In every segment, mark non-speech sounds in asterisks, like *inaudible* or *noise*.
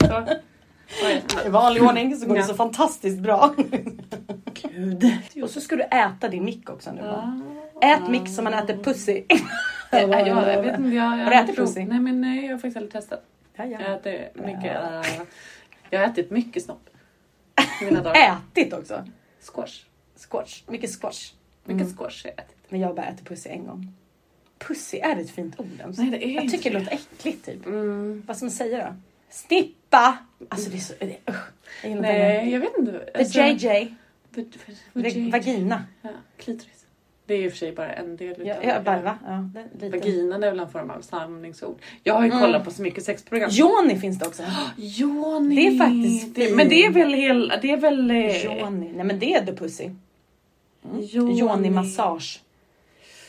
Så. I vanlig ordning så går det Ja. så fantastiskt bra. Gud. Och så ska du äta din mick också nu. Ja. Ät mick som man äter pussy. Nej, *laughs* jag, jag vet inte. Jag, jag Har du ätit pussy? Nej, men nej, jag har faktiskt aldrig testat. Ja, ja. Jag äter mycket. äh, jag har ätit mycket snopp. i Mina dagar. *laughs* Ätit också. Squash. Squash. Mycket squash. Mycket Mm. squash har jag ätit. Men jag bara äter pussy en gång. Pussy, är det ett fint ord ens? Nej, det är Jag inte tycker det. låter äckligt typ. Mm. Vad ska man säga då? Snippa! Alltså det är så... Usch. Jag Nej, jag vet inte. det. The JJ. v- Det- vagi- Vagina. Ja, klitoris. Det är ju för sig bara en del utav Ja, ja, bara, va? Ja, det, lite. Vaginan är väl en form av samlingsord. Jag har ju Mm. kollat på så mycket sexprogram. Joni finns det också. *gasps* Joni. Det är faktiskt det. Men det är väl hel, det är väl... eh, Joni. Nej men det är the pussy. Joni. Joni-massage.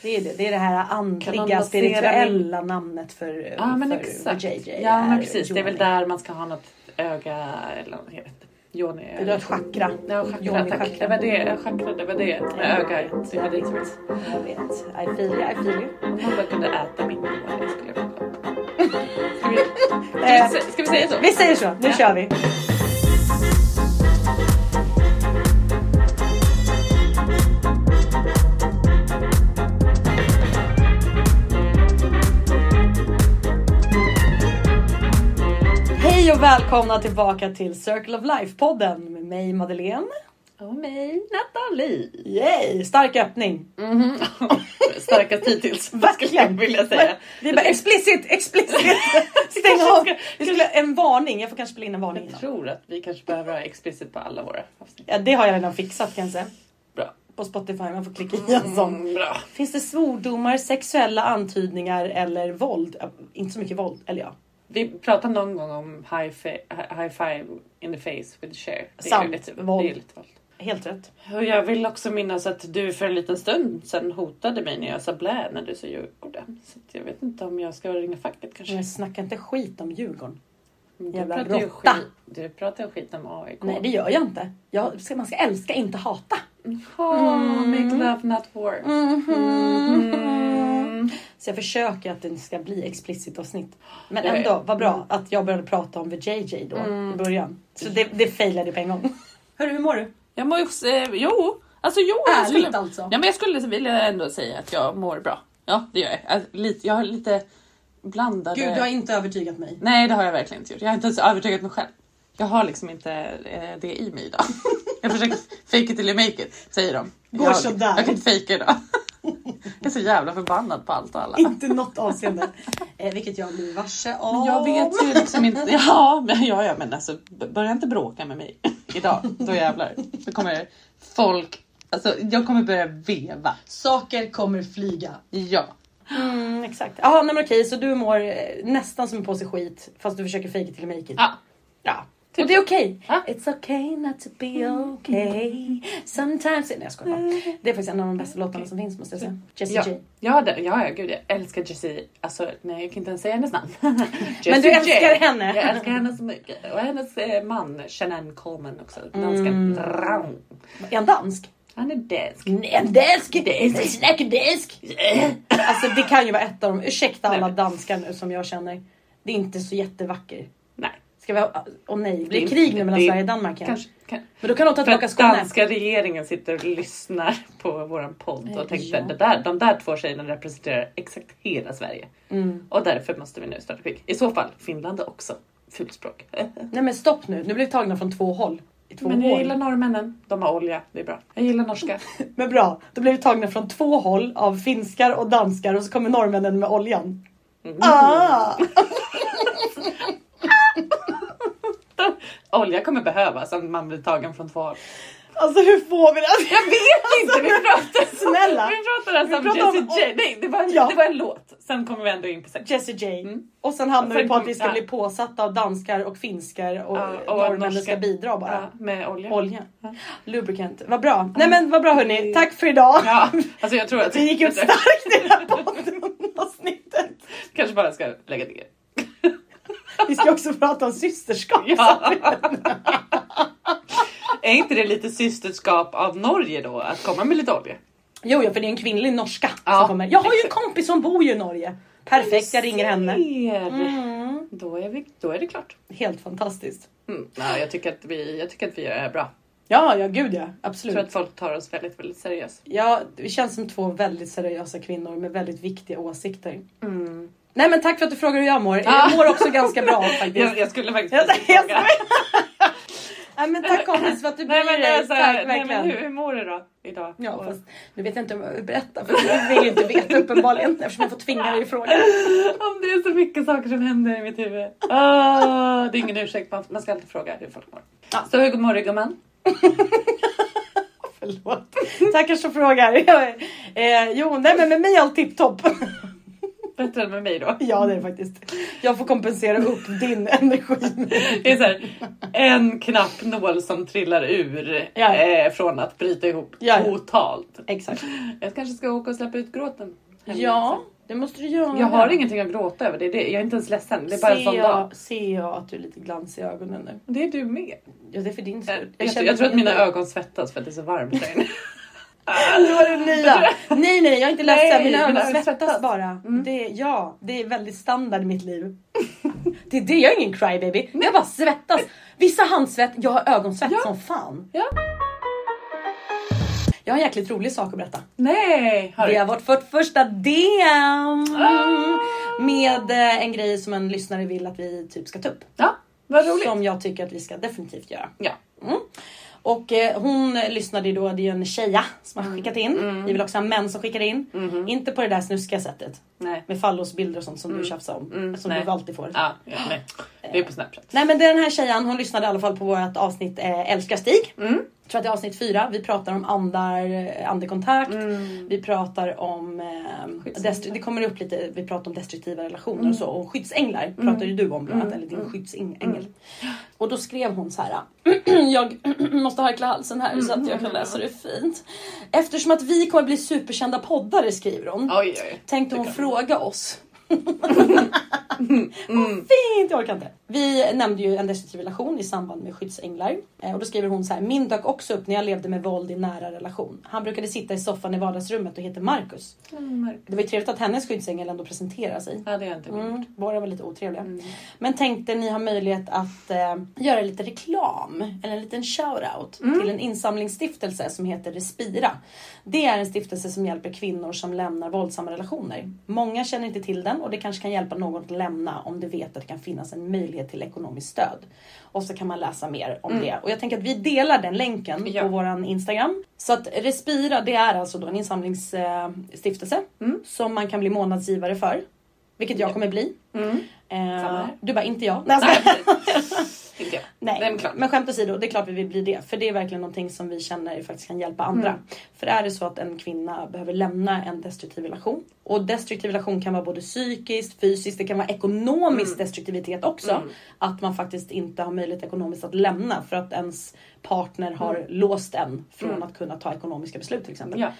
Det är det. Det är det här andliga, spirituella namnet för, Ja men för exakt. JJ. Ja men precis. Det är väl Joni. där man ska ha något öga eller jag vet inte. Joni. Har ett chakra. Ja, chakra. Joni tack. chakra. Det var det. Chakra, det var det. Med ögat. Det som Jag vet. I feel you, I feel you. Om man bara kunde äta min joni skulle jag Ska vi, *laughs* ska vi, ska vi säga så? Vi säger så, nu Ja. kör vi. Välkomna tillbaka till Circle of Life-podden med mig Madeleine. Och mig Nathalie. Yay! Stark öppning. *laughs* Mhm. Starkast hittills. *laughs* Verkligen. Skulle jag säga. Vi bara explicit, explicit. *laughs* Stäng av. Vi skulle, en varning, jag får kanske spela in en varning Jag innan. tror att vi kanske behöver ha explicit på alla våra avsnitt. Ja, det har jag redan fixat kan jag säga. Bra. På Spotify, man får klicka i en sån. Mm, bra. Finns det svordomar, sexuella antydningar eller våld? Inte så mycket våld, eller ja. Vi pratade någon gång om high, high five in the face with chair. Det Sant. lite Våld. Det är lite våld. Helt rätt. Och jag vill också minnas att du för en liten stund sedan hotade mig när jag sa blä när du sa Djurgården. Så jag vet inte om jag ska ringa facket kanske. Men snacka inte skit om Djurgården. Du jävla pratar råtta. skit, du pratar skit om AIK. Nej, det gör jag inte. Jag ska, man ska älska, inte hata. Oh, Mm. make love not war. Mhm. Mm. Så jag försöker att det ska bli explicit avsnitt. Men ändå, vad bra att jag började prata om VJJ då Mm. i början. Så det, det failade på en gång. Hörru, hur mår du? Jag mår ju... Eh, jo, alltså jo. jag Ärligt skulle, alltså. Ja, men jag skulle vilja ändå säga att jag mår bra. Ja, det gör jag. Alltså, lite, jag har lite blandade... Gud, du har inte övertygat mig. Nej, det har jag verkligen inte gjort. Jag har inte ens övertygat mig själv. Jag har liksom inte eh, det i mig idag. *laughs* Jag försöker fake it till you make it, säger de. Går jag, sådär. Jag kan inte fejka idag. *laughs* Jag är så jävla förbannad på allt och alla. Inte något avseende. Eh, vilket jag blir varse om. Men jag vet ju liksom inte. *laughs* Ja, men, ja, ja, men alltså börja inte bråka med mig *laughs* idag. Då jävlar. Då kommer folk. Alltså, jag kommer börja veva. Saker kommer flyga. Ja. Mm, exakt. Jaha, nej men okej, så du mår eh, nästan som en påse skit fast du försöker it till make it. ja. Ja. Och det är okej. Ja. It's okay not to be okay. Sometimes... Nej jag skojar bara. Det är faktiskt en av de bästa låtarna som finns måste jag säga. Jessie Ja, J. ja, det, ja, ja, gud jag älskar Jessie. Alltså, nej, jag kan inte ens säga hennes namn. *laughs* Men du älskar J. henne. Jag älskar henne så mycket. Och hennes eh, man, Shannon Coleman också. Dansken. Mm. Är han dansk? Han är dansk. En dansk! Jag snackar dansk! Alltså det kan ju vara ett av dem. Ursäkta alla danskar nu som jag känner. Det är inte så jättevacker. Ska vi ha... Åh nej, blir det krig nu mellan det- Sverige och Danmark igen? kanske. Kan, Men då kan de ta tillbaka Skåne. danska regeringen sitter och lyssnar på våran podd och tänkte ja. det där, de där två tjejerna representerar exakt hela Sverige. Mm. Och därför måste vi nu starta krig. I så fall, Finland är också fulspråk. *laughs* Nej men stopp nu, nu blir vi tagna från två håll. Två Men jag håll. gillar norrmännen. De har olja, det är bra. Jag gillar norska. *laughs* Men bra, då blir vi tagna från två håll av finskar och danskar och så kommer norrmännen med oljan. Mm. Ah! Olja kommer behövas om man blir tagen från två håll. Alltså hur får vi det? Jag vet inte! Vi pratar, Snälla. vi pratar alltså Vi pratar om- Jessie J. Nej, det var, Ja. det var en låt. Sen kommer vi ändå in på sex. Jessie J. Mm. Och sen hamnar Och sen vi på att vi ska ja. bli påsatta av danskar och finskar och, Ja, och norrmännen ska bidra bara. Ja, med olja. Olja. Ja. Lubricant. Vad bra. Nej men vad bra hörni. Tack för idag. Ja, alltså jag tror *laughs* att Vi gick ut starkt i det här poddavsnittet. kanske bara ska lägga ner. Vi ska också prata om systerskap. Ja. är inte det lite systerskap av Norge då? Att komma med lite olja? Jo, jo, för det är en kvinnlig norska Ja, som kommer. Jag har ju en kompis som bor ju i Norge. Perfekt, jag ringer henne. Mm. Då är, vi, då är det klart. Helt fantastiskt. Mm. Ja, jag, tycker att vi, jag tycker att vi gör det här bra. Ja, ja gud ja. Jag Absolut. tror att folk tar oss väldigt, väldigt seriöst. Ja, vi känns som två väldigt seriösa kvinnor med väldigt viktiga åsikter. Mm. Nej men tack för att du frågar hur jag mår. Jag mår också ganska bra *laughs* faktiskt. Jag, jag skulle faktiskt Jag, jag, fråga. Nej men tack kompis för att du bryr dig. så här, Tack nej, verkligen. men hur, hur mår du då idag? Ja Och- fast nu vet jag inte om jag vill berätta för du vill ju inte veta uppenbarligen eftersom jag får tvinga dig att fråga. *laughs* Om det är så mycket saker som händer i mitt huvud. Ah, det är ingen ursäkt, man, man ska alltid fråga hur folk mår. Ja. Så hur mår du gumman? *laughs* Förlåt. Tackar som frågar. Eh, jo nej men med mig är allt tipptopp. Bättre än med mig då. Ja det är det faktiskt. Jag får kompensera upp din *laughs* energi. Det är så här, en knappnål som trillar ur Ja. eh, från att bryta ihop Ja, ja. totalt. Exakt. Jag kanske ska åka och släppa ut gråten. Ja det måste du göra. Jag har ingenting att gråta över. Det är det. Jag är inte ens ledsen. Det är bara en ser sån dag. jag, ser jag att du är lite glans i ögonen nu? Det är du med. Ja det är för din Jag, skull. jag, känner jag tror att mina ögon svettas för att det är så varmt där inne. *laughs* Nu var det nya. *laughs* Nej nej jag är inte ledsen. Nej, Mina ögon svettas svettas. bara. Mm. Det, ja, det är väldigt standard i mitt liv. *laughs* Det är det, jag är ingen crybaby. Jag bara svettas. Vissa handsvett, jag har ögonsvett Ja. som fan. Ja. Jag har en jäkligt rolig sak att berätta. Nej! Har du? har vårt för första DM Ah. med eh, en grej som en lyssnare vill att vi typ ska ta upp. Ja, vad roligt. Som jag tycker att vi ska definitivt göra. Ja. Mm. Och eh, hon lyssnade ju då, det är ju en tjeja som har skickat in. Vi vill också ha män som skickar in. Mhm. Inte på det där snuskiga sättet. Nej. Med fallosbilder och sånt som du tjafsar om. Mm, som nej. du alltid får. Ja, ja, nej. Det är på Snapchat. Nej men det är den här tjejen, hon lyssnade i alla fall på vårt avsnitt eh, Älskar Stig. Mm. Jag tror att det är avsnitt fyra. Vi pratar om andar, eh, andekontakt. Mm. Vi pratar om... Eh, det kommer upp lite, vi pratar om destruktiva relationer och så. Och skyddsänglar pratar ju du om bland annat, eller din skyddsängel. Och då skrev hon så här. *clears throat* jag *clears throat* måste harkla halsen här så att jag kan läsa det fint. Eftersom att vi kommer bli superkända poddare skriver hon. Oj, oj. Tänkte hon fråga oss. Mm. Fint, jag orkar inte. Vi nämnde ju en destruktiv relation i samband med skyddsänglar. Eh, Och då skriver hon så här. Min dök också upp när jag levde med våld i nära relation. Han brukade sitta i soffan i vardagsrummet och heter Marcus. Mm. Det var ju trevligt att hennes skyddsängel ändå presenterar sig. Ja, det har inte. Mm, våra var lite otrevliga. Mm. Men tänkte ni har möjlighet att eh, göra lite reklam eller en liten shoutout Mm. till en insamlingsstiftelse som heter Respira. Det är en stiftelse som hjälper kvinnor som lämnar våldsamma relationer. Många känner inte till den och det kanske kan hjälpa någon att lämna om du vet att det kan finnas en möjlighet till ekonomiskt stöd. Och så kan man läsa mer om det. Och jag tänker att vi delar den länken Mm. Ja. på våran Instagram. Så att Respira det är alltså då en insamlingsstiftelse Mm. som man kan bli månadsgivare för. Vilket jag Ja. kommer bli. Mm. Eh, du bara, inte jag. Nej. *laughs* Inte jag. Nej, Nej, men klart. men skämt åsido, det är klart vi vill bli det. För det är verkligen någonting som vi känner faktiskt kan hjälpa andra. Mm. För är det så att en kvinna behöver lämna en destruktiv relation. Och destruktiv relation kan vara både psykiskt, fysiskt, det kan vara ekonomisk Mm. destruktivitet också. Mm. Att man faktiskt inte har möjlighet ekonomiskt att lämna för att ens partner har låst en från Mm. att kunna ta ekonomiska beslut till exempel. Ja.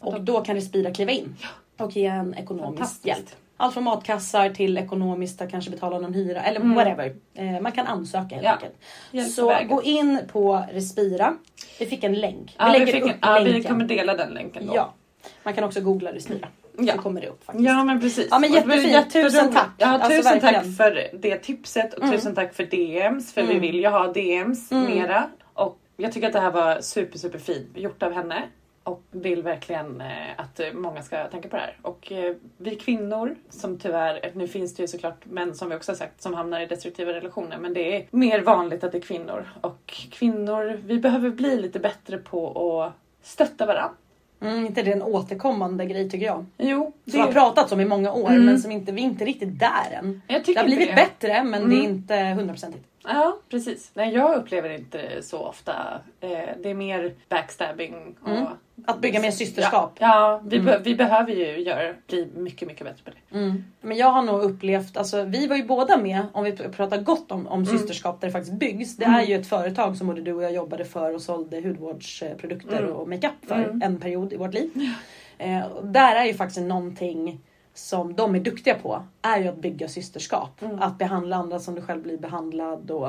Och då kan Respira kliva in och ge en ekonomisk hjälp. Allt från matkassar till ekonomiskt att kanske betala någon hyra eller Mm. whatever. Eh, man kan ansöka helt Ja. enkelt. Hjälp Så vägen. gå in på Respira. Vi fick en länk. Ja, vi, lägger fick, upp ja, vi kommer dela den länken då. Ja. Man kan också googla Respira. Ja. Så kommer det upp faktiskt. Ja men precis. Ja, men jättefint. Tusen tack. Ja, Alltså, tusen tack verkligen. för det tipset och Mm. tusen tack för DMs för Mm. vi vill ju ha DMs Mm. mera. Och jag tycker att det här var super super fint gjort av henne och vill verkligen eh, att eh, många ska tänka på det här. Och eh, vi kvinnor som tyvärr, nu finns det ju såklart män som vi också har sagt som hamnar i destruktiva relationer men det är mer vanligt att det är kvinnor. Och kvinnor, vi behöver bli lite bättre på att stötta varandra. Mm, inte det är en återkommande grej tycker jag. Jo, Som har pratats om i många år Mm. men som inte, vi är inte riktigt där än. jag Det har blivit det. bättre men Mm. det är inte hundraprocentigt. Ja, precis. Nej, jag upplever inte det så ofta. Eh, det är mer backstabbing och... Mm. Att bygga mer systerskap. Ja, ja vi, Mm. be- vi behöver ju göra, bli mycket, mycket bättre på det. Mm. Men jag har nog upplevt, alltså vi var ju båda med, om vi pratar gott om, om Mm. systerskap där det faktiskt byggs. Det Mm. är ju ett företag som både du och jag jobbade för och sålde hudvårdsprodukter Mm. och makeup för en period i vårt liv. Eh, och där är ju faktiskt någonting som de är duktiga på, är ju att bygga systerskap. Mm. Att behandla andra som du själv blir behandlad och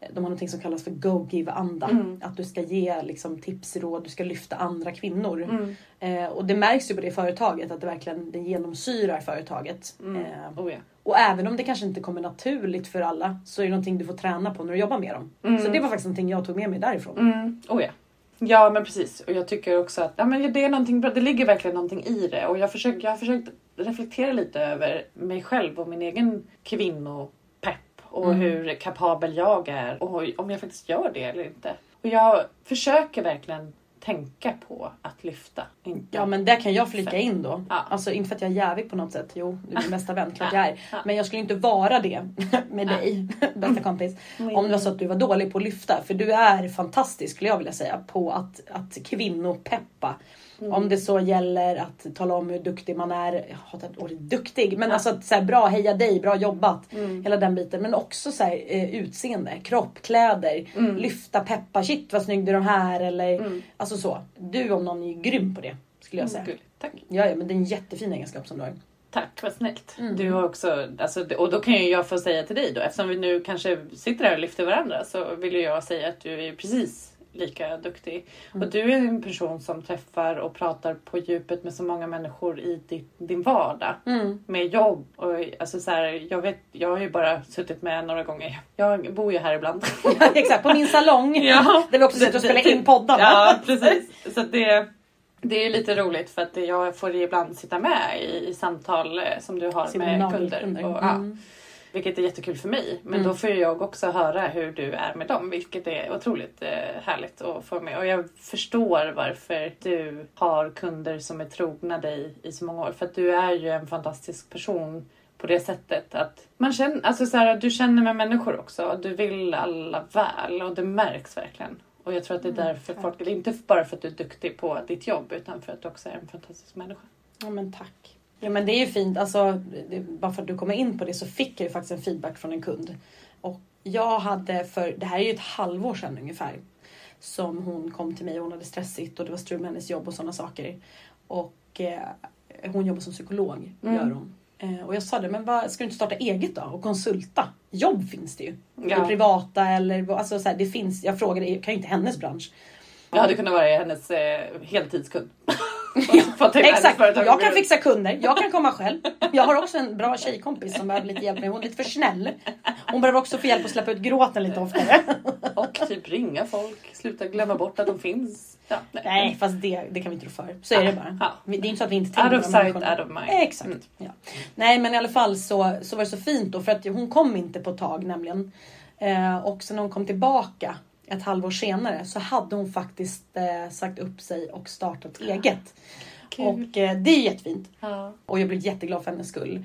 de har någonting som kallas för go-give-anda. Mm. Att du ska ge liksom, tips, råd, du ska lyfta andra kvinnor. Mm. Eh, och det märks ju på det företaget att det verkligen det genomsyrar företaget. Mm. Eh, Oh, ja. och även om det kanske inte kommer naturligt för alla så är det någonting du får träna på när du jobbar med dem. Mm. Så det var faktiskt någonting jag tog med mig därifrån. Mm. Oh, ja. ja men precis och jag tycker också att ja, men det är någonting bra. Det ligger verkligen någonting i det och jag, försöker, jag har försökt reflektera lite över mig själv och min egen kvinnopepp och Mm. hur kapabel jag är och om jag faktiskt gör det eller inte. Och jag försöker verkligen tänka på att lyfta. Inte. Ja men där kan jag flika in då. Ja. Alltså inte för att jag är jävig på något sätt. Jo, du är min bästa vän, klart jag är. Ja. Men jag skulle inte vara det *laughs* med dig, *laughs* bästa kompis. Om det var så att du var dålig på att lyfta. För du är fantastisk skulle jag vilja säga på att, att kvinnopeppa. Mm. Om det så gäller att tala om hur duktig man är. Jag hatar ordet duktig. Men alltså att så här, bra, heja dig, bra jobbat. Mm. Hela den biten. Men också så här, eh, utseende, kropp, kläder. Mm. Lyfta, peppa. Shit vad snygg du är de här. Eller, Mm. Alltså så. Du om någon är grym på det. Skulle jag säga. Gulligt. Tack. Ja, ja, men det är en jättefin egenskap som du har. Tack, vad snällt. Mm. Du har också, alltså, och då kan ju jag få säga till dig då, eftersom vi nu kanske sitter här och lyfter varandra så vill jag säga att du är precis lika duktig. Mm. Och du är en person som träffar och pratar på djupet med så många människor i din, din vardag. Mm. Med jobb och alltså så här, jag vet, jag har ju bara suttit med några gånger. Jag bor ju här ibland. *laughs* Exakt, på min salong. *laughs* Ja. Där vi också sitter och spelar in poddarna. Ja, precis. Så det, det är lite roligt för att jag får ibland sitta med i, i samtal eh, som du har med Seminariekunder. kunder. Och, ja, Mm. Vilket är jättekul för mig. Men Mm. då får jag också höra hur du är med dem, vilket är otroligt eh, härligt att få med. Och jag förstår varför du har kunder som är trogna dig i så många år. För att du är ju en fantastisk person på det sättet att man känner, alltså så här, du känner med människor också. Du vill alla väl och det märks verkligen. Och jag tror att det är Mm, därför tack. folk, inte bara för att du är duktig på ditt jobb utan för att du också är en fantastisk människa. Ja men tack. Ja men det är ju fint, alltså, det, bara för att du kommer in på det så fick jag ju faktiskt en feedback från en kund. Och jag hade för, det här är ju ett halvår sedan ungefär. Som hon kom till mig och hon hade stressigt och det var strul med hennes jobb och sådana saker. Och eh, hon jobbar som psykolog, Mm. gör hon. Eh, och jag sa det, men vad, ska du inte starta eget då och konsulta? Jobb finns det ju. Det Ja. privata eller alltså så här, det finns. Jag frågade, det kan ju inte hennes bransch. Jag hade kunnat vara hennes eh, heltidskund. *laughs* Exakt, jag kan fixa kunder, jag kan komma själv. Jag har också en bra tjejkompis som behöver lite hjälp med, hon är lite för snäll. Hon behöver också få hjälp att släppa ut gråten lite oftare. Och typ ringa folk, sluta glömma bort att de finns. Ja, Nej, fast det, det kan vi inte rå för. Så är det bara. Vi- Det är inte så att vi inte Out tänker of på de sight, out of mind. Exakt. Mm. Ja. Nej men i alla fall så, så var det så fint då för att hon kom inte på ett tag nämligen. Eh, och sen när hon kom tillbaka ett halvår senare så hade hon faktiskt eh, sagt upp sig och startat eget. Kul. Och eh, det är jättefint. Ja. Och jag blev jätteglad för hennes skull.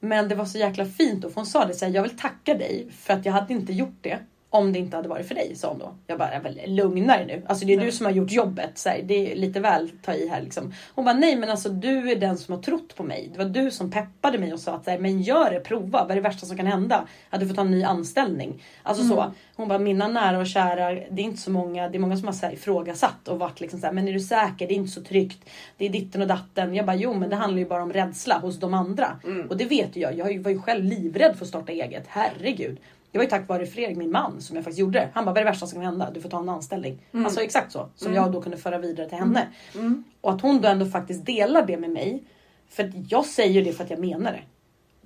Men det var så jäkla fint och hon sa det så här, jag vill tacka dig för att jag hade inte gjort det om det inte hade varit för dig, sa hon då. Jag bara, väl lugna dig nu. Alltså det är Ja. du som har gjort jobbet. Så här, det är lite väl ta i här liksom. Hon bara, nej men alltså du är den som har trott på mig. Det var du som peppade mig och sa att så här, men gör det, prova. Vad är det värsta som kan hända? Att du får ta en ny anställning. Alltså så. Mm. Hon bara, mina nära och kära, det är inte så många, det är många som har så här, ifrågasatt och varit liksom så här, men är du säker? Det är inte så tryggt. Det är ditten och datten. Jag bara, jo men det handlar ju bara om rädsla hos de andra. Mm. Och det vet jag. Jag var ju själv livrädd för att starta eget. Herregud. Det var ju tack vare Fredrik, min man, som jag faktiskt gjorde det. Han bara, vad är det värsta som kan hända? Du får ta en anställning. Mm. Alltså exakt så. Som Mm. jag då kunde föra vidare till henne. Mm. Och att hon då ändå faktiskt delar det med mig. För jag säger det för att jag menar det.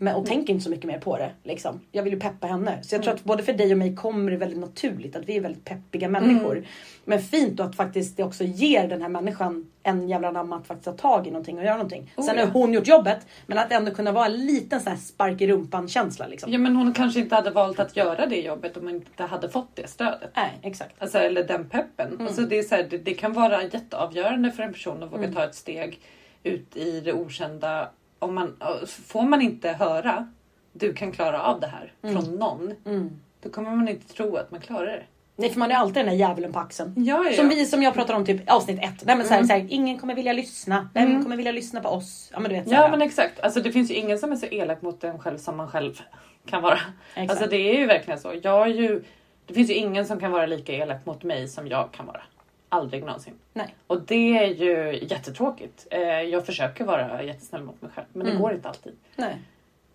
Men, och tänker inte så mycket mer på det. Liksom. Jag vill ju peppa henne. Så jag tror att både för dig och mig kommer det väldigt naturligt att vi är väldigt peppiga människor. Men fint då att faktiskt det också ger den här människan en jävla namn att faktiskt ta tag i någonting och göra någonting. Oh, Sen ja. har hon gjort jobbet. Men att ändå kunna vara en liten sån här spark i rumpan känsla liksom. ja men hon kanske inte hade valt att göra det jobbet om hon inte hade fått det stödet. Nej exakt. Alltså, eller den peppen. Mm. Alltså, det, är så här, det, det kan vara jätteavgörande för en person att våga Mm. ta ett steg ut i det okända. Om man, får man inte höra du kan klara av det här Mm. från någon, Mm. då kommer man inte tro att man klarar det. Nej för man är alltid den där djävulen på axeln. Ja, ja. Som vi som jag pratar om typ avsnitt ett. Nej, men så här, Mm. så här, ingen kommer vilja lyssna. Vem Mm. kommer vilja lyssna på oss? Ja men du vet. Så Ja men exakt. Alltså, det finns ju ingen som är så elak mot en själv som man själv kan vara. exakt. Alltså det är ju verkligen så. Jag är ju, det finns ju ingen som kan vara lika elak mot mig som jag kan vara. Aldrig någonsin. Nej. Och det är ju jättetråkigt. Eh, Jag försöker vara jättesnäll mot mig själv men det Mm. går inte alltid. Nej.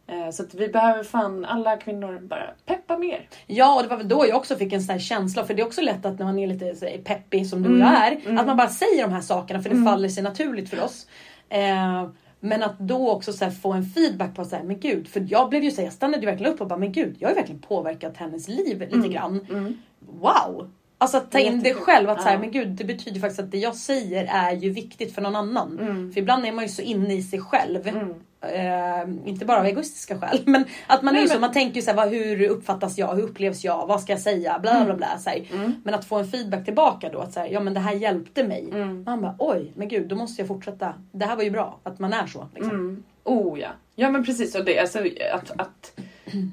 Eh, Så att vi behöver fan alla kvinnor bara peppa mer. Ja, och det var väl då jag också fick en sån här känsla. För det är också lätt att när man är lite så här, peppig som du och Mm, jag är. mm. Att man bara säger de här sakerna för det Mm. faller sig naturligt för oss. Eh, men att då också så få en feedback på så här, men gud. För jag blev ju så här, jag stannade ju verkligen upp och bara, men gud. Jag har ju verkligen påverkat hennes liv lite Mm. grann. Mm. Wow! Alltså att ta in det själv. Att så här, Ja. men gud, det betyder faktiskt att det jag säger är ju viktigt för någon annan. Mm. För ibland är man ju så inne i sig själv. Mm. Eh, inte bara av egoistiska skäl. *laughs* Men att man Nej, är ju så, men- man tänker ju så här, vad, hur uppfattas jag? Hur upplevs jag? Vad ska jag säga? Bla bla bla. Så. Mm. Men att få en feedback tillbaka då. Att så här, ja men det här hjälpte mig. Mm. Man bara oj, men gud då måste jag fortsätta. Det här var ju bra att man är så. Liksom. Mm. Oh ja. Ja men precis. Och det, alltså, att, att,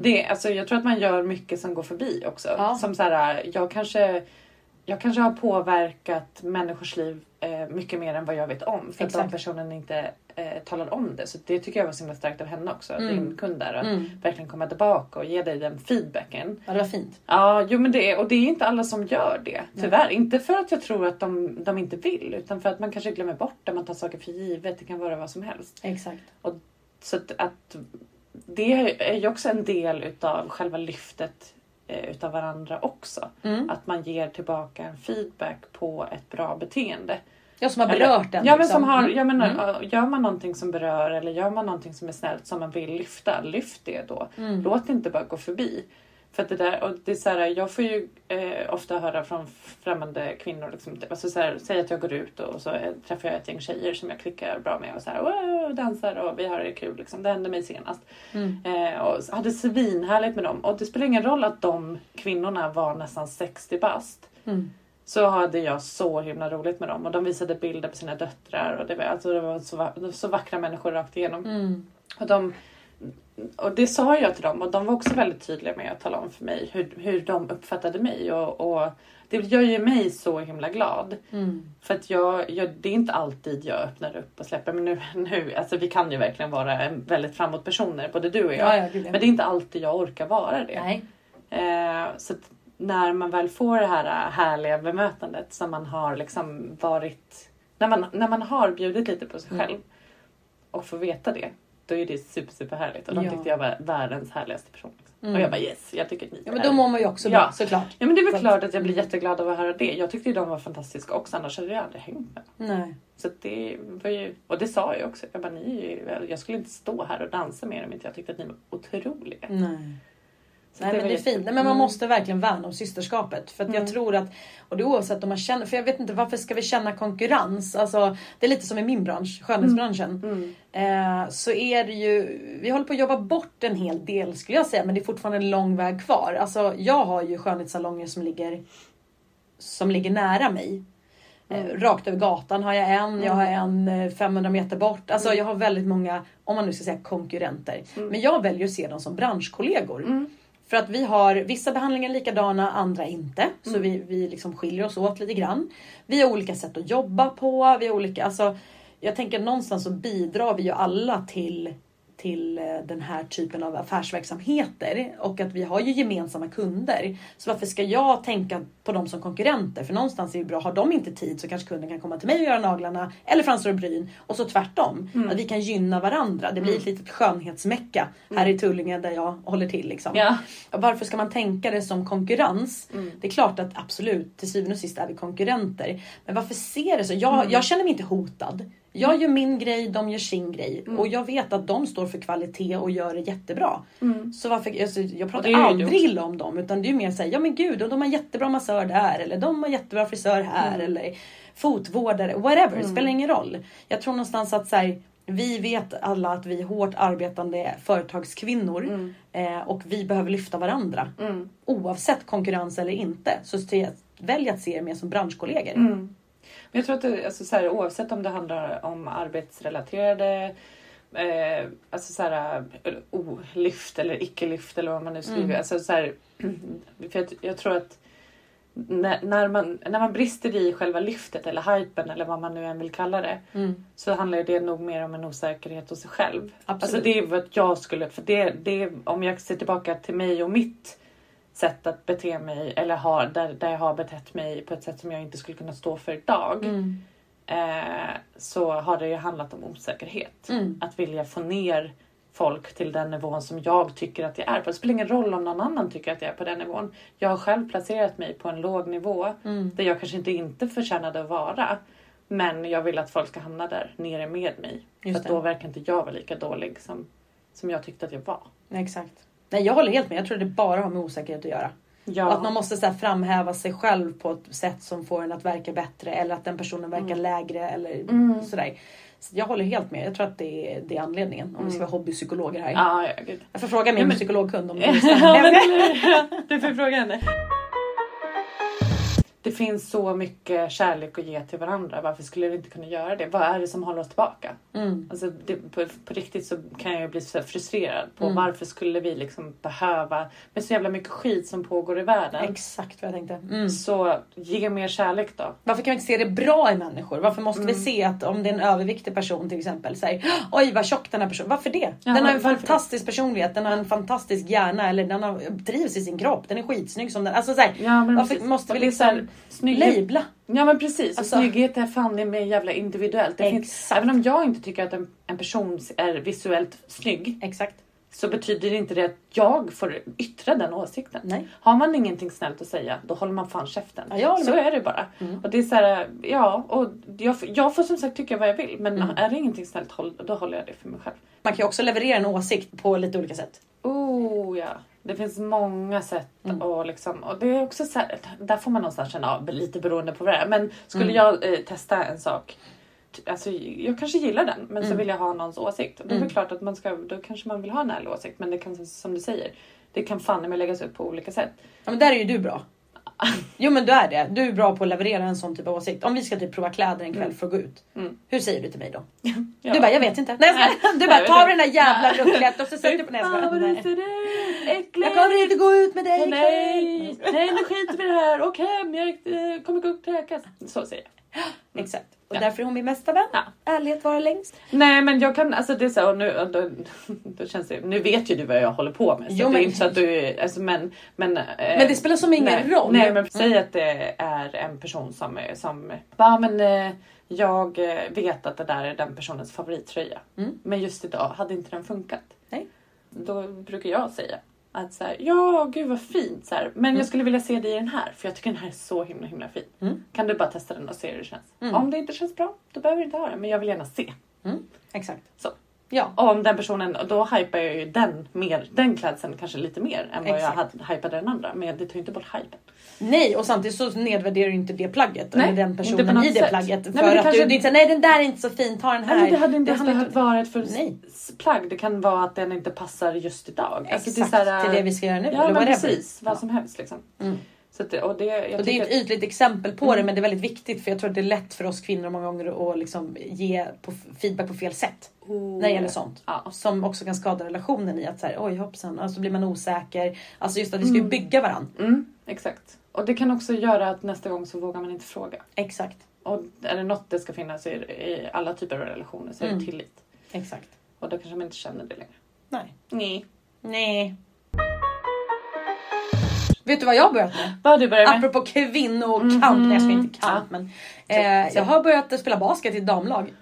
det, alltså, jag tror att man gör mycket som går förbi också. Ja. Som så här, jag kanske, jag kanske har påverkat människors liv eh, mycket mer än vad jag vet om. För att Exakt. den personen inte eh, talar om det. Så det tycker jag var så himla starkt av henne också. Mm. Din kund där. Att Mm. verkligen komma tillbaka och ge dig den feedbacken. Ja det var fint. Ja, jo men det och det är inte alla som gör det. Tyvärr. Inte för att jag tror att de, de inte vill. Utan för att man kanske glömmer bort det. Man tar saker för givet. Det kan vara vad som helst. Exakt. Så att, att det är ju också en del utav själva lyftet eh, utav varandra också. Mm. Att man ger tillbaka en feedback på ett bra beteende. Jag som har Eller- berört den. Ja men liksom. som har, jag menar, Mm. gör man någonting som berör eller gör man någonting som är snällt som man vill lyfta, lyft det då. Mm. Låt det inte bara gå förbi. För det där, och det är så här, jag får ju eh, ofta höra från främmande kvinnor, liksom, alltså så här, säg att jag går ut och så eh, träffar jag ett gäng tjejer som jag klickar bra med och så här, wow, dansar och vi har det kul. Liksom. Det hände mig senast. Mm. Eh, och hade svinhärligt med dem. Och det spelar ingen roll att de kvinnorna var nästan 60 bast. Mm. Så hade jag så himla roligt med dem. Och de visade bilder på sina döttrar. Och det var, alltså, det var så, så vackra människor rakt igenom. Mm. Och, de, och det sa jag till dem. Och de var också väldigt tydliga med att tala om för mig hur, hur de uppfattade mig. Och, och det gör ju mig så himla glad. Mm. För att jag, jag, det är inte alltid jag öppnar upp och släpper. Men nu, nu alltså vi kan ju verkligen vara väldigt framåt personer, både du och jag. Ja. Men det är inte alltid jag orkar vara det. Eh, så när man väl får det här äh, härliga bemötandet som man har liksom varit... När man, när man har bjudit lite på sig Mm. själv och får veta det, då är det super, super härligt. Och de Ja. tyckte jag var världens härligaste person. Mm. Och jag bara yes, jag tycker att ni Ja men då mår man ju också Ja. bra såklart. Ja men det är väl Så klart att jag blir Mm. jätteglad av att höra det. Jag tyckte ju de var fantastiska också, annars hade jag aldrig hängt med dem. Nej. Så det var ju, och det sa jag också. Jag bara, ni ju, jag skulle inte stå här och dansa med er om inte jag tyckte att ni var otroliga. Nej. Så Nej men var det är fint. Nej, men man Mm. måste verkligen värna om systerskapet. För att jag Mm. tror att, och det är oavsett om man känner, för jag vet inte varför ska vi känna konkurrens? Alltså, det är lite som i min bransch, skönhetsbranschen. Mm. Eh, så är det ju, vi håller på att jobba bort en hel del skulle jag säga men det är fortfarande en lång väg kvar. Alltså jag har ju skönhetssalonger som ligger, som ligger nära mig. Eh, Mm. rakt över gatan har jag en, jag har en eh, 500 meter bort. Alltså Mm. jag har väldigt många, om man nu ska säga konkurrenter. Mm. Men jag väljer att se dem som branschkollegor. För att vi har vissa behandlingar likadana, andra inte. Så Mm. vi, vi liksom skiljer oss åt lite grann. Vi har olika sätt att jobba på. Vi har olika, alltså, jag tänker någonstans så bidrar vi ju alla till, till eh, den här typen av affärsverksamheter. Och att vi har ju gemensamma kunder. Så varför ska jag tänka på dem som konkurrenter? För någonstans är det bra, har de inte tid så kanske kunden kan komma till mig och göra naglarna. Eller fransar och bryn. Och så tvärtom. Mm. Att vi kan gynna varandra. Det blir ett litet skönhetsmecka här i Tullinge där jag håller till. Liksom. Ja. Varför ska man tänka det som konkurrens? Mm. Det är klart att absolut, till syvende och sist är vi konkurrenter. Men varför ser det så? Jag, Mm. jag känner mig inte hotad. Jag gör min grej, de gör sin grej. Mm. Och jag vet att de står för kvalitet och gör det jättebra. Mm. Så varför, alltså, jag pratar aldrig illa om dem. Utan det är mer såhär, ja men gud, och de har jättebra massör där. Eller de har jättebra frisör här. Mm. Eller fotvårdare, whatever. Mm. Spelar ingen roll. Jag tror någonstans att så här, vi vet alla att vi är hårt arbetande företagskvinnor. Mm. Eh, och vi behöver lyfta varandra. Mm. Oavsett konkurrens eller inte. Så välj att se er mer som branschkollegor. Mm. Men jag tror att det, alltså så här, oavsett om det handlar om arbetsrelaterade eh, alltså så här, eh, olyft eller icke-lyft eller vad man nu skriver. Mm. Alltså så här, *clears throat* för jag, jag tror att när, man, när man brister i själva lyftet eller hypen eller vad man nu än vill kalla det Mm. så handlar det nog mer om en osäkerhet hos sig själv. Absolut. Alltså det är vad jag skulle, för det, det om jag ser tillbaka till mig och mitt sätt att bete mig eller har, där, där jag har betett mig på ett sätt som jag inte skulle kunna stå för idag. Mm. Eh, så har det ju handlat om osäkerhet. Mm. Att vilja få ner folk till den nivån som jag tycker att jag är på. Det spelar ingen roll om någon annan tycker att jag är på den nivån. Jag har själv placerat mig på en låg nivå Mm. där jag kanske inte inte förtjänade att vara. Men jag vill att folk ska hamna där nere med mig. Just för då verkar inte jag vara lika dålig som, som jag tyckte att jag var. Exakt. Nej, jag håller helt med. Jag tror det bara har med osäkerhet att göra. Ja. Att man måste så här, framhäva sig själv på ett sätt som får en att verka bättre eller att den personen verkar lägre eller Mm. sådär. Så jag håller helt med. Jag tror att det är, det är anledningen. Om vi ska vara hobbypsykologer här. Ja, ja, gud. Jag får fråga min Ja, men- psykologkund om *laughs* det ja, stämmer. men, *laughs* du får fråga henne. Det finns så mycket kärlek att ge till varandra. Varför skulle vi inte kunna göra det? Vad är det som håller oss tillbaka? Mm. Alltså det, på, på riktigt så kan jag bli så frustrerad på Mm. varför skulle vi liksom behöva, med så jävla mycket skit som pågår i världen. Exakt vad jag tänkte. Mm. Så ge mer kärlek då. Varför kan vi inte se det bra i människor? Varför måste Mm. vi se att om det är en överviktig person till exempel säger oj vad tjock den här personen. Varför det? Ja, den har en fantastisk personlighet, den har en fantastisk hjärna eller den har, trivs i sin kropp, den är skitsnygg som den. Alltså så här, Ja, varför precis. måste vi det liksom snygghet- labla? Ja men precis. Alltså- och snygghet är fan i mig jävla individuellt. Det finns, Exakt. även om jag inte tycker att en, en person är visuellt snygg Exakt. så betyder inte det att jag får yttra den åsikten. Nej. Har man ingenting snällt att säga då håller man fan käften. Ja, så är det bara. Mm. Och det är så här, ja, och jag, jag får som sagt tycka vad jag vill men Mm. är det ingenting snällt då håller jag det för mig själv. Man kan ju också leverera en åsikt på lite olika sätt. Oh ja. Det finns många sätt Mm. och liksom, och det är också så här, där får man någonstans känna av lite beroende på vad det är. Men skulle Mm. jag eh, testa en sak, t- alltså jag kanske gillar den men så Mm. vill jag ha någons åsikt. Och det är Mm. väl klart att man ska, då kanske man vill ha en ärlig åsikt men det kan som du säger, det kan fan med läggas upp på olika sätt. Ja, men där är ju du bra. Jo men du är det. Du är bra på att leverera en sån typ av åsikt. Om vi ska typ prova kläder en kväll Mm. för att gå ut. Mm. Hur säger du till mig då? *laughs* Ja. Du bara, jag vet inte. Nej, Nej. du bara, ta den där jävla lucklet och så sätter du på Fan, vad näsan. det ser ut. Jag kommer inte gå ut med dig nej, nej nu skiter vi i det här. Åk hem, jag kommer gå upp och kräkas. Så säger jag. *gasps* Exakt. Och Ja. därför är hon min bästa vän. Ja. Ärlighet vara längst. Nej men jag kan, alltså det är så, och nu, då, då känns det, nu vet ju du vad jag håller på med. Så Jo, det är men- inte så att du, alltså men, men, eh, Men det spelar som ingen nej, roll. Nej men säg att det är en person som, som ja men eh, jag vet att det där är den personens favorittröja. Mm. Men just idag hade inte den funkat. Nej. Då brukar jag säga att så här, ja gud vad fint så här, men Mm. jag skulle vilja se dig i den här för jag tycker den här är så himla himla fin. Mm. Kan du bara testa den och se hur det känns? Mm. Om det inte känns bra, då behöver du inte ha den men jag vill gärna se. Mm. Exakt. Så. Ja. Och om den personen, då hypar jag ju den, mer, den klädseln kanske lite mer än vad Exakt. jag hade, hypade den andra. Men det tar ju inte bort hypen. Nej och samtidigt så nedvärderar du inte det plagget Nej, eller den personen i det sätt. plagget. Nej, för det att kanske- du inte säger, nej den där är inte så fin, ta den här. Nej, men det hade inte behövt vara ett för Nej. plagg. Det kan vara att den inte passar just idag. Alltså, Exakt, det är här, till det vi ska göra nu. Ja men whatever. precis, vad Ja. som helst liksom. Mm. Så att och det, Och det är ett ytligt exempel på Mm. det men det är väldigt viktigt för jag tror att det är lätt för oss kvinnor många gånger att liksom ge på feedback på fel sätt. oh, när det gäller sånt. Ja. Som också kan skada relationen i att så här, oj hoppsan, alltså blir man osäker. Alltså just att vi ska ju Mm. bygga varandra. Mm, exakt. Och det kan också göra att nästa gång så vågar man inte fråga. Exakt, Och är det något det ska finnas i, i alla typer av relationer så är det Mm. tillit. exakt. Och då kanske man inte känner det längre. Nej. Nej. Nej. Vet du vad jag har börjat med? Vad har du börjat med? Apropå kvinnokamp, Mhm. nej jag ska inte kamp Ja. men eh, jag har börjat spela basket i damlag.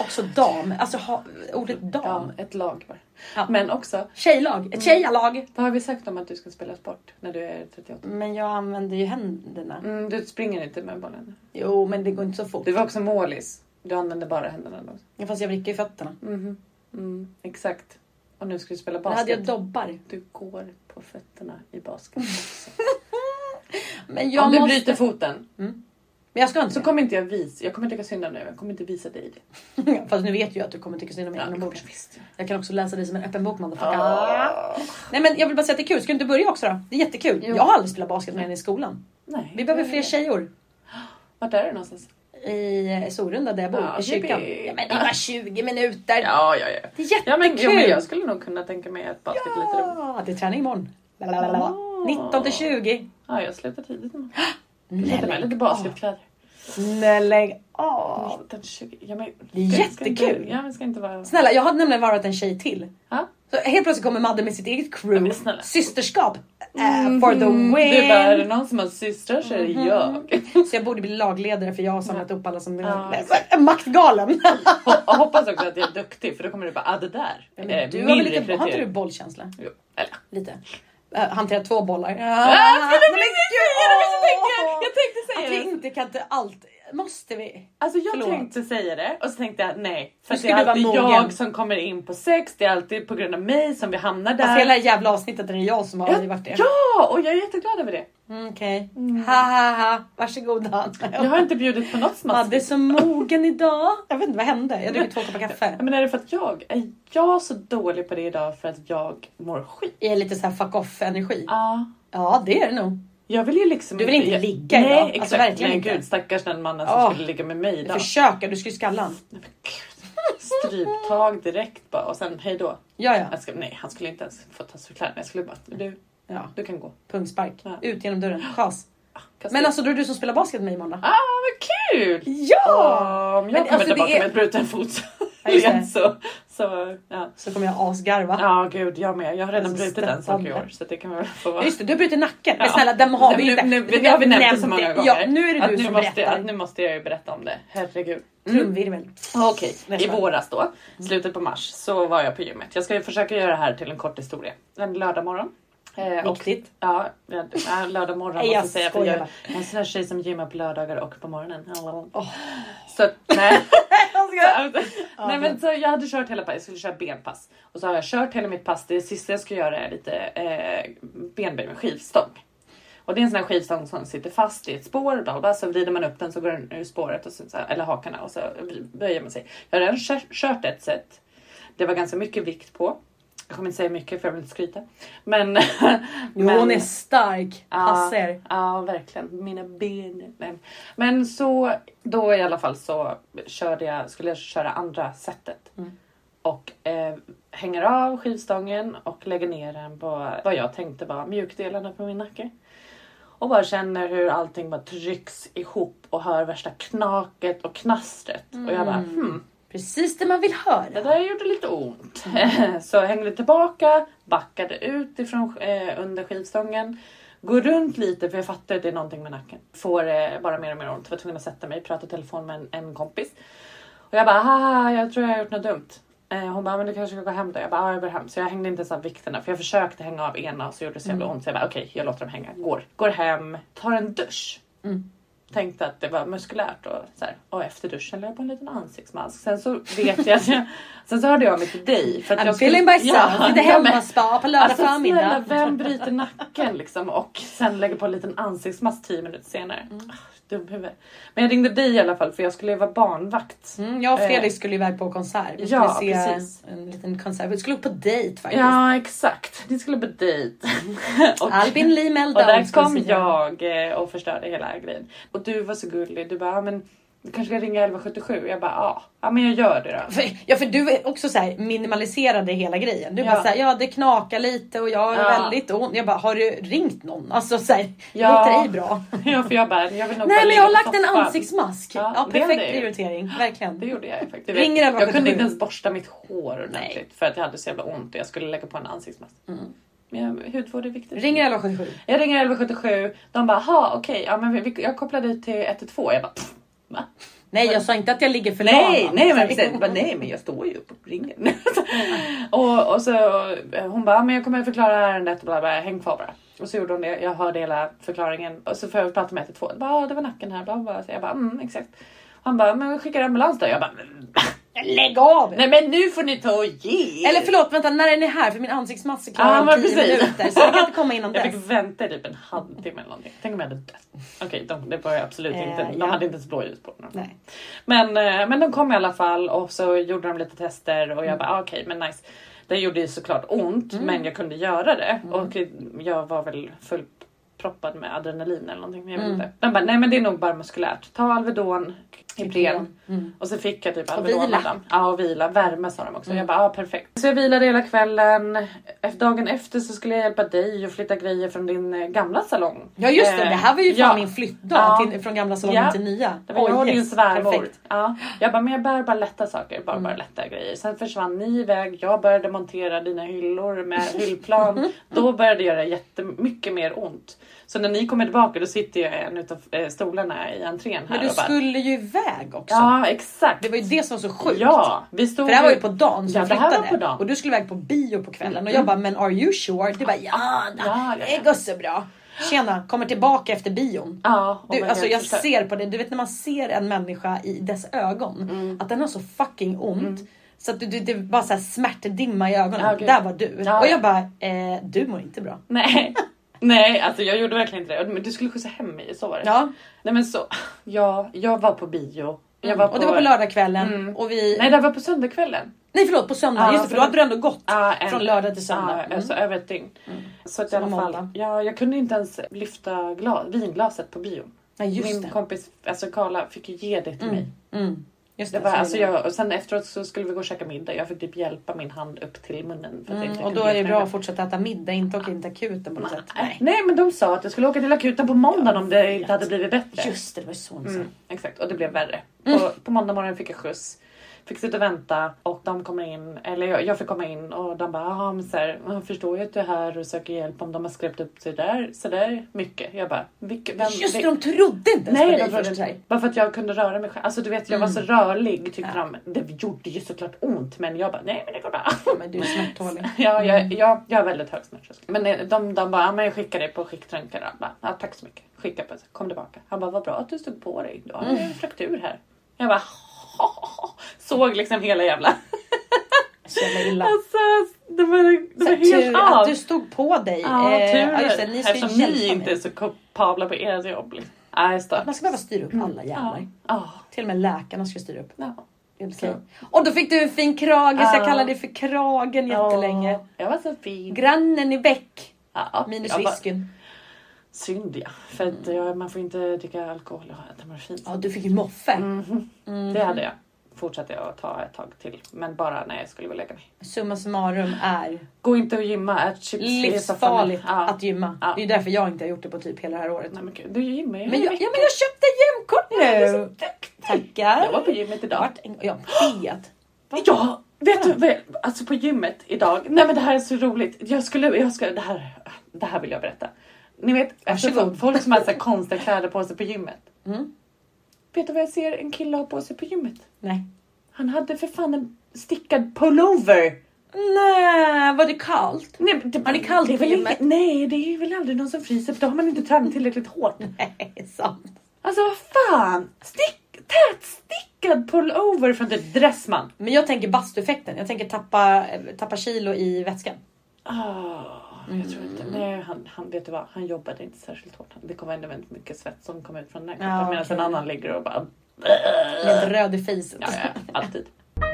Också dam, alltså ha, ordet Ja, dam. ett lag bara. Ja. Men också, Tjejlag, ett tjejalag. vad har vi sagt om att du ska spela sport när du är 38? Men jag använder ju händerna. Mm, du springer inte med bollen. Jo men det går inte så fort. Du var också målis. Du använde bara händerna då. Ja, Fast jag vrickar ju fötterna. Mhm. Mm, exakt. Och nu ska du spela Då hade jag basket. dobbar. Du går på fötterna i basket. *laughs* Men jag Om du måste... bryter foten Men jag ska inte så det. kommer inte jag visa. Jag kommer tycka synd om dig. Jag kommer inte visa dig det. *laughs* Fast nu vet jag att du kommer tycka synd om mig Ja, inombords. Jag kan också läsa dig som en öppen bok motherfucker. Ah. Nej men jag vill bara säga att det är kul. Ska du inte börja också då? Det är jättekul. Jo. Jag har aldrig spelat basket med henne i skolan. Nej. Vi behöver fler tjejer. Vart är du någonstans? I Sorunda där jag bor, Ja, i kyrkan. Ja, men det var 20 minuter. Ja, ja, ja. Det är jättekul. Ja men, jo, men jag skulle nog kunna tänka mig att basket är lite roligt. Ja, det är träning imorgon. Lalalala. Ah. 19 till 20. Ja, jag slutar tidigt. Nej, *gasps* Lite med lite basketkläder. Nej, lägg av. 19, 20. Ja, men, är ska- jättekul. Inte, ja, men ska inte vara... Snälla, jag hade nämligen varit en tjej till. Ja. Så helt plötsligt kommer Madde med sitt eget crew. Systerskap. eh, for the win. Du bara, är det någon som har systrar så är det jag. Så jag borde bli lagledare för jag har samlat upp alla som Nej, exakt. Maktgalen. Hoppas också att jag är duktig för då kommer du bara, ah det där. Men är du har, väl lite, har inte rekrytering." du bollkänsla? Jo, eller. Lite. Uh, hantera två bollar. Ja, Ah, skulle men gud, säga! Jag tänkte, tänkte Att säga vi inte kan inte allt. Måste vi? Alltså jag Förlåt. tänkte säga det och så tänkte jag nej. För det är alltid jag som kommer in på sex, det är alltid på grund av mig som vi hamnar där. Fast hela jävla avsnittet är det jag som har Ja, varit det. Ja, och jag är jätteglad över det. Mm, Okej. Ha ha ha. Varsågoda. Jag har inte bjudit på något Madde är smaskigt. så mogen *laughs* idag. Jag vet inte vad hände. Jag dricker två koppar kaffe. Men är det för att jag, är jag så dålig på det idag för att jag mår skit? Jag är lite så här fuck off energi. Ja. Ja det är det nog. Jag vill ju liksom Du vill inte jag, ligga Nej idag. Alltså, exakt. verkligen nej inte. gud stackars den mannen som Åh. skulle ligga med mig idag. Försöka, du ska ju skalla han. Nej, men gud. Stryptag direkt bara och sen hej då. Ja ja. Jag ska, nej han skulle inte ens få ta sig kläderna. Jag skulle bara, du, ja. du kan gå. Pungspark. Ja. Ut genom dörren. Chas. Kasta Men ut. alltså då är det du som spelar basket med mig imorgon då? Ah vad kul! Ja! Om jag Men kommer alltså, det tillbaka är- med bruten fot Ja, det. *laughs* så, så ja. Så kommer jag asgarva. Ja gud jag med. Jag har redan Alltså, brutit en sak i år så det kan väl få vara. Just det, du har brutit nacken. Men Ja. snälla, den har vi Nu- inte. Nu, nu, nu har vi nämnt det så många gånger. Ja, nu är det att du som måste berättar. Nu måste jag ju berätta om det. Herregud. Trumvirvel. Okej, i Nästa. våras då, slutet på mars, så var jag på gymmet. Jag ska försöka göra det här till en kort historia. En lördag morgon. Eh, Viktigt. Ja, ja, ja, lördag morgon *laughs* måste jag säga. För jag, jag är en sån här tjej som gymmar på lördagar och på morgonen. Åh. Så nej. *laughs* Jag ska- nej men så jag hade kört hela passet, jag skulle köra benpass. Och så har jag kört hela mitt pass. Det sista jag ska göra är lite eh, benböj med skivstång. Och det är en sån här skivstång som sitter fast i ett spår. Bla bla, så vrider man upp den så går den ur spåret, och så, så eller hakarna och så böjer man sig. Jag har redan kört- kört ett set. Det var ganska mycket vikt på. Jag kommer inte säga mycket för jag vill inte skryta. Men... Jo, men- hon är stark. Ja. Passer. Ja, verkligen. Mina ben. Nej. Men så då i alla fall så körde jag, skulle jag köra andra sättet. Mm. Och eh, hänger av skivstången och lägger ner den på vad jag tänkte var mjukdelarna på min nacke. Och bara känner hur allting bara trycks ihop och hör värsta knaket och knastret. Och jag bara Mm. hmm, Precis det man vill det höra. där gjorde lite ont. *laughs* så hängde tillbaka, backade ut ifrån eh, under skivstången. Går runt lite för jag fattar att det är någonting med nacken. Får eh, bara mer och mer ont. Var tvungen att sätta mig, prata i telefon med en, en kompis. Och jag bara, haha, jag tror jag har gjort något dumt. Eh, hon bara, men du kanske ska gå hem då? Jag bara, ja, jag går hem. Så jag hängde inte ens av vikterna för jag försökte hänga av ena och så gjorde det så jävla ont. Så jag bara, okej, jag låter dem hänga. Går, går hem, tar en dusch. Mm. Tänkte att det var muskulärt och så här. Och efter duschen la jag på en liten ansiktsmask. Sen så vet jag att jag, sen så hörde jag mig till dig. För att I'm jag feeling myself. Lite ja, men- hemmaspa på lördag Alltså snälla, förmiddag. vem bryter nacken liksom och sen lägger på en liten ansiktsmask 10 minuter senare? Mm. Ah, Dum huvud. Men jag ringde dig i alla fall för jag skulle ju vara barnvakt. Mm, jag och Felix skulle iväg på konsert. Vi skulle Ja, se precis. en liten konsert. Vi skulle upp på dejt faktiskt. Ja exakt, ni skulle på dejt. *laughs* och, Albin Lee och Meltdown. där skulle kom jag eh, och förstörde hela grejen. Och du var så gullig, du bara "Ja, men du kanske ska ringa 1177. Jag bara ja, ja men jag gör det då. För, ja för du är också så här, minimaliserade hela grejen. Du Ja. bara såhär, ja det knakar lite och jag har Ja. väldigt ont. Jag bara, har du ringt någon? Alltså såhär, Ja. låter ej bra. *laughs* Ja för jag bara, jag vill nog bara Nej men ligga jag har lagt en ansiktsmask. Ja, Ja, perfekt prioritering. Verkligen. Det gjorde jag faktiskt. Ringer vet, jag 1177. kunde inte ens borsta mitt hår ordentligt för att jag hade så jävla ont och jag skulle lägga på en ansiktsmask. Mm. Men jag, hudvård är viktigt. Ringer 1177. Jag ringer 1177. De bara, ha okej, ja, men vi, vi, jag kopplade till 112. Jag bara, pff, va? Nej jag sa inte att jag ligger förlamad. Nej, nej men, precis. Jag bara, nej men jag står ju upp och ringer. *laughs* och, och så hon bara, men jag kommer förklara ärendet och bla bla, häng kvar bara. Och så gjorde hon det, jag hörde hela förklaringen och så får jag prata med 112. Jag bara, "Ah, det var nacken här, bla bla. Så jag bara, mm exakt. Han bara, men vi skickar ambulans då. Jag bara, "Men, Lägg av! nej men nu får ni ta och ge er." Eller förlåt, vänta när är ni här? För min ansiktsmask är klar om men 10 precis. minuter. Så jag kan inte komma innan *laughs* Jag dess. fick vänta typ en halvtimme eller någonting. Tänk om jag hade dött. Okej, de, det var jag absolut Eh, inte. De ja. hade inte ens blåljus på den. Nej. Men, eh, men de kom i alla fall och så gjorde de lite tester och jag Mm. bara ah, okej men nice. Det gjorde ju såklart ont men jag kunde göra det Mm. och jag var väl full proppad med adrenalin eller någonting. Jag vet Mm. inte. De bara, nej men det är nog bara muskulärt. Ta Alvedon, Ipren. Mm. Och så fick jag typ Alvedon av dem. Ja och vila, värme sa de också. Mm. Jag bara, ja perfekt. Så jag vilade hela kvällen. Dagen efter så skulle jag hjälpa dig att flytta grejer från din eh, gamla salong. Ja just det, Eh, det här var ju fan ja. min flyttdag Ja. till, från gamla salongen Ja. till nya. Det var jag och Oj, din yes, svärmor. Ja. Jag bara, men jag bär bara lätta saker. Bara, Mm. bara lätta grejer. Sen försvann ni iväg. Jag började montera dina hyllor med *laughs* hyllplan. Då började det göra jättemycket mer ont. Så när ni kommer tillbaka då sitter jag i en utav eh, stolarna i entrén här Men du och bara... skulle ju iväg också. Ja exakt. Det var ju det som var så sjukt. Ja, vi stod För det här var ju ju- på dagen som Ja, jag det här var flyttade. på dagen. Och du skulle iväg på bio på kvällen. Och Mm. jag bara, men are you sure? Du bara, ja, Ja, ja, det går så bra. Tjena, kommer tillbaka efter bion. Ja, och Du, alltså jag ser på det, du vet när man ser en människa i dess ögon. Mm. Att den har så fucking ont. Så att du, du, det var bara så här smärtdimma i ögonen. Ja. Där var du. Ja, och ja. jag bara, eh, du mår inte bra. Nej. *laughs* Nej, alltså jag gjorde verkligen inte det. Men du skulle skjutsa hem mig, så var det. Ja. Nej men så, ja, jag var på bio. Jag Mm. var på, Och det var på lördagskvällen. Mm. Och vi... Nej, det var på söndagskvällen. Nej förlåt, på söndag. Ja, Just det, för då hade du ändå gått. Ja, en- Från lördag till söndag. Ja, Mm. alltså över ett dygn. Så att i alla fall, ja, jag kunde inte ens lyfta glas, vinglaset på bio. Nej Min det. kompis, alltså Karla, fick ju ge det till mig. Just Det det. var, så alltså jag, och sen efteråt så skulle vi gå och käka middag. Jag fick typ hjälpa min hand upp till munnen. För att Mm, och då är det bra att fortsätta äta middag, inte åka in till akuten på något sätt. Nej. Nej men de sa att jag skulle åka till akuten på måndagen om det inte hade blivit bättre. Just det, det var ju så. Mm, exakt, och det blev värre. Mm. På, på måndag morgon fick jag skjuts. Fick sitta och vänta och de kommer in, eller jag, jag fick komma in och de bara, ja men så här, jag förstår ju att du är här och söker hjälp om de har skräpt upp sig där, så där mycket. Jag bara, vilka, vem, Just det, de trodde inte ens Nej, på de dig först. inte. Bara för att jag kunde röra mig själv. Alltså du vet, jag var så Mm. rörlig tyckte Ja. de. Det gjorde ju såklart ont men jag bara, nej men det går bra. Ja, men du är smärttålig. *laughs* Ja, jag, Mm. jag, jag har väldigt hög smärttröskel. Men eh, de, de bara, ja, men jag skickar dig på skiktröntgen. Ja, tack så mycket. Skicka på. Kom tillbaka. Han bara, vad bra att du stod på dig. Du har Mm. en fraktur här. Jag bara, såg liksom hela jävla... Så jävla illa. Alltså, det var, det Så var här, helt tur av. att du stod på dig. Ja, Eh, tur. ja, just det, ni Eftersom ni inte är så kapabla på ert jobb. Liksom. Man ska behöva styra upp alla jävlar. Mm. Ja. Till och med läkarna ska styra upp. Ja. Okej. Och då fick du en fin krage, så jag Ja. kallar det för kragen jättelänge. Ja, Jag var så fin. Grannen i Bäck. Minus whiskyn. Synd ja. För att jag, man får inte dricka alkohol och äta morfin. Ja, du fick ju moffe. Mhm. Mhm. Det hade jag. Fortsatte jag att ta ett tag till. Men bara när jag skulle gå och lägga mig. Summa summarum är Gå inte och gymma, ät chips livsfarligt. Ja. att gymma. Ja. Det är därför jag inte har gjort det på typ hela det här året. Nej, men gud, du gymmar ju Men jag, ja, men jag köpte gymkort veckan. Du är så nu! duktig. Tackar! Jag var på gymmet idag. Vart en, jag vet. *gasps* Ja, vet du vad? Alltså på gymmet idag. Nej men det här är så roligt. Jag skulle, jag ska, det här, det här vill jag berätta. Ni vet, alltså, folk som har så konstiga kläder på sig på gymmet. Mm. Vet du vad jag ser en kille ha på sig på gymmet? Nej. Han hade för fan en stickad pullover. Nej, var det kallt? Nej, det, Har ni kallt det på gymmet? Nej, det är väl aldrig någon som fryser för då har man inte tränat tillräckligt hårt. *laughs* Nej, sant. Alltså vad fan! Stick, tät stickad pullover från typ Dressman. Men jag tänker bastueffekten. Jag tänker tappa, tappa kilo i vätskan. Ah, jag tror inte. Mm. Nej, han, han vet du vad? Han jobbade inte särskilt hårt. Det kom ändå väldigt mycket svett som kom ut från den här Ja, kroppen medan en annan ligger och bara... Helt röd i facet. Ja, ja, alltid. *gasps*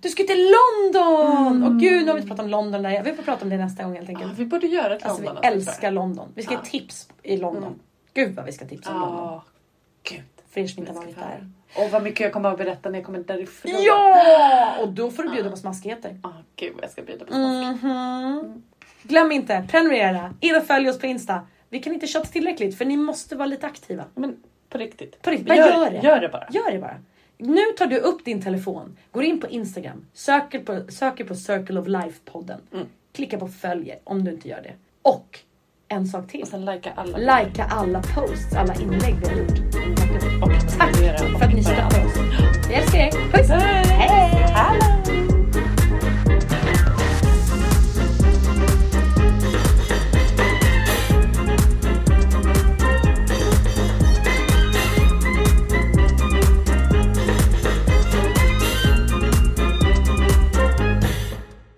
Du ska till London! Mm. Och gud, nu har vi inte pratat om London. Där. Vi får prata om det nästa gång helt Ja, enkelt. vi borde göra ett Alltså vi London. älskar London. Vi ska ge Ja. tips i London. Mm. Gud vad vi ska tipsa om London. Ja, gud. För er som inte har varit där. Och vad mycket jag kommer att berätta när jag kommer därifrån. Ja! Och då får du bjuda på smaskigheter. Ah, gud vad jag ska bjuda på smask. Mhm. Glöm inte, prenumerera, in och följ oss på Insta. Vi kan inte tjata tillräckligt för ni måste vara lite aktiva. Men på riktigt. På riktigt, bara gör, gör det. Gör det bara. Gör det bara. Nu tar du upp din telefon, går in på Instagram, söker på, söker på Circle of Life-podden. Mm. Klicka på följer om du inte gör det. Och en sak till. Och sen likea alla. Likea alla posts, alla inlägg vi har gjort. Tack för att ni stöttar oss. Jag älskar er.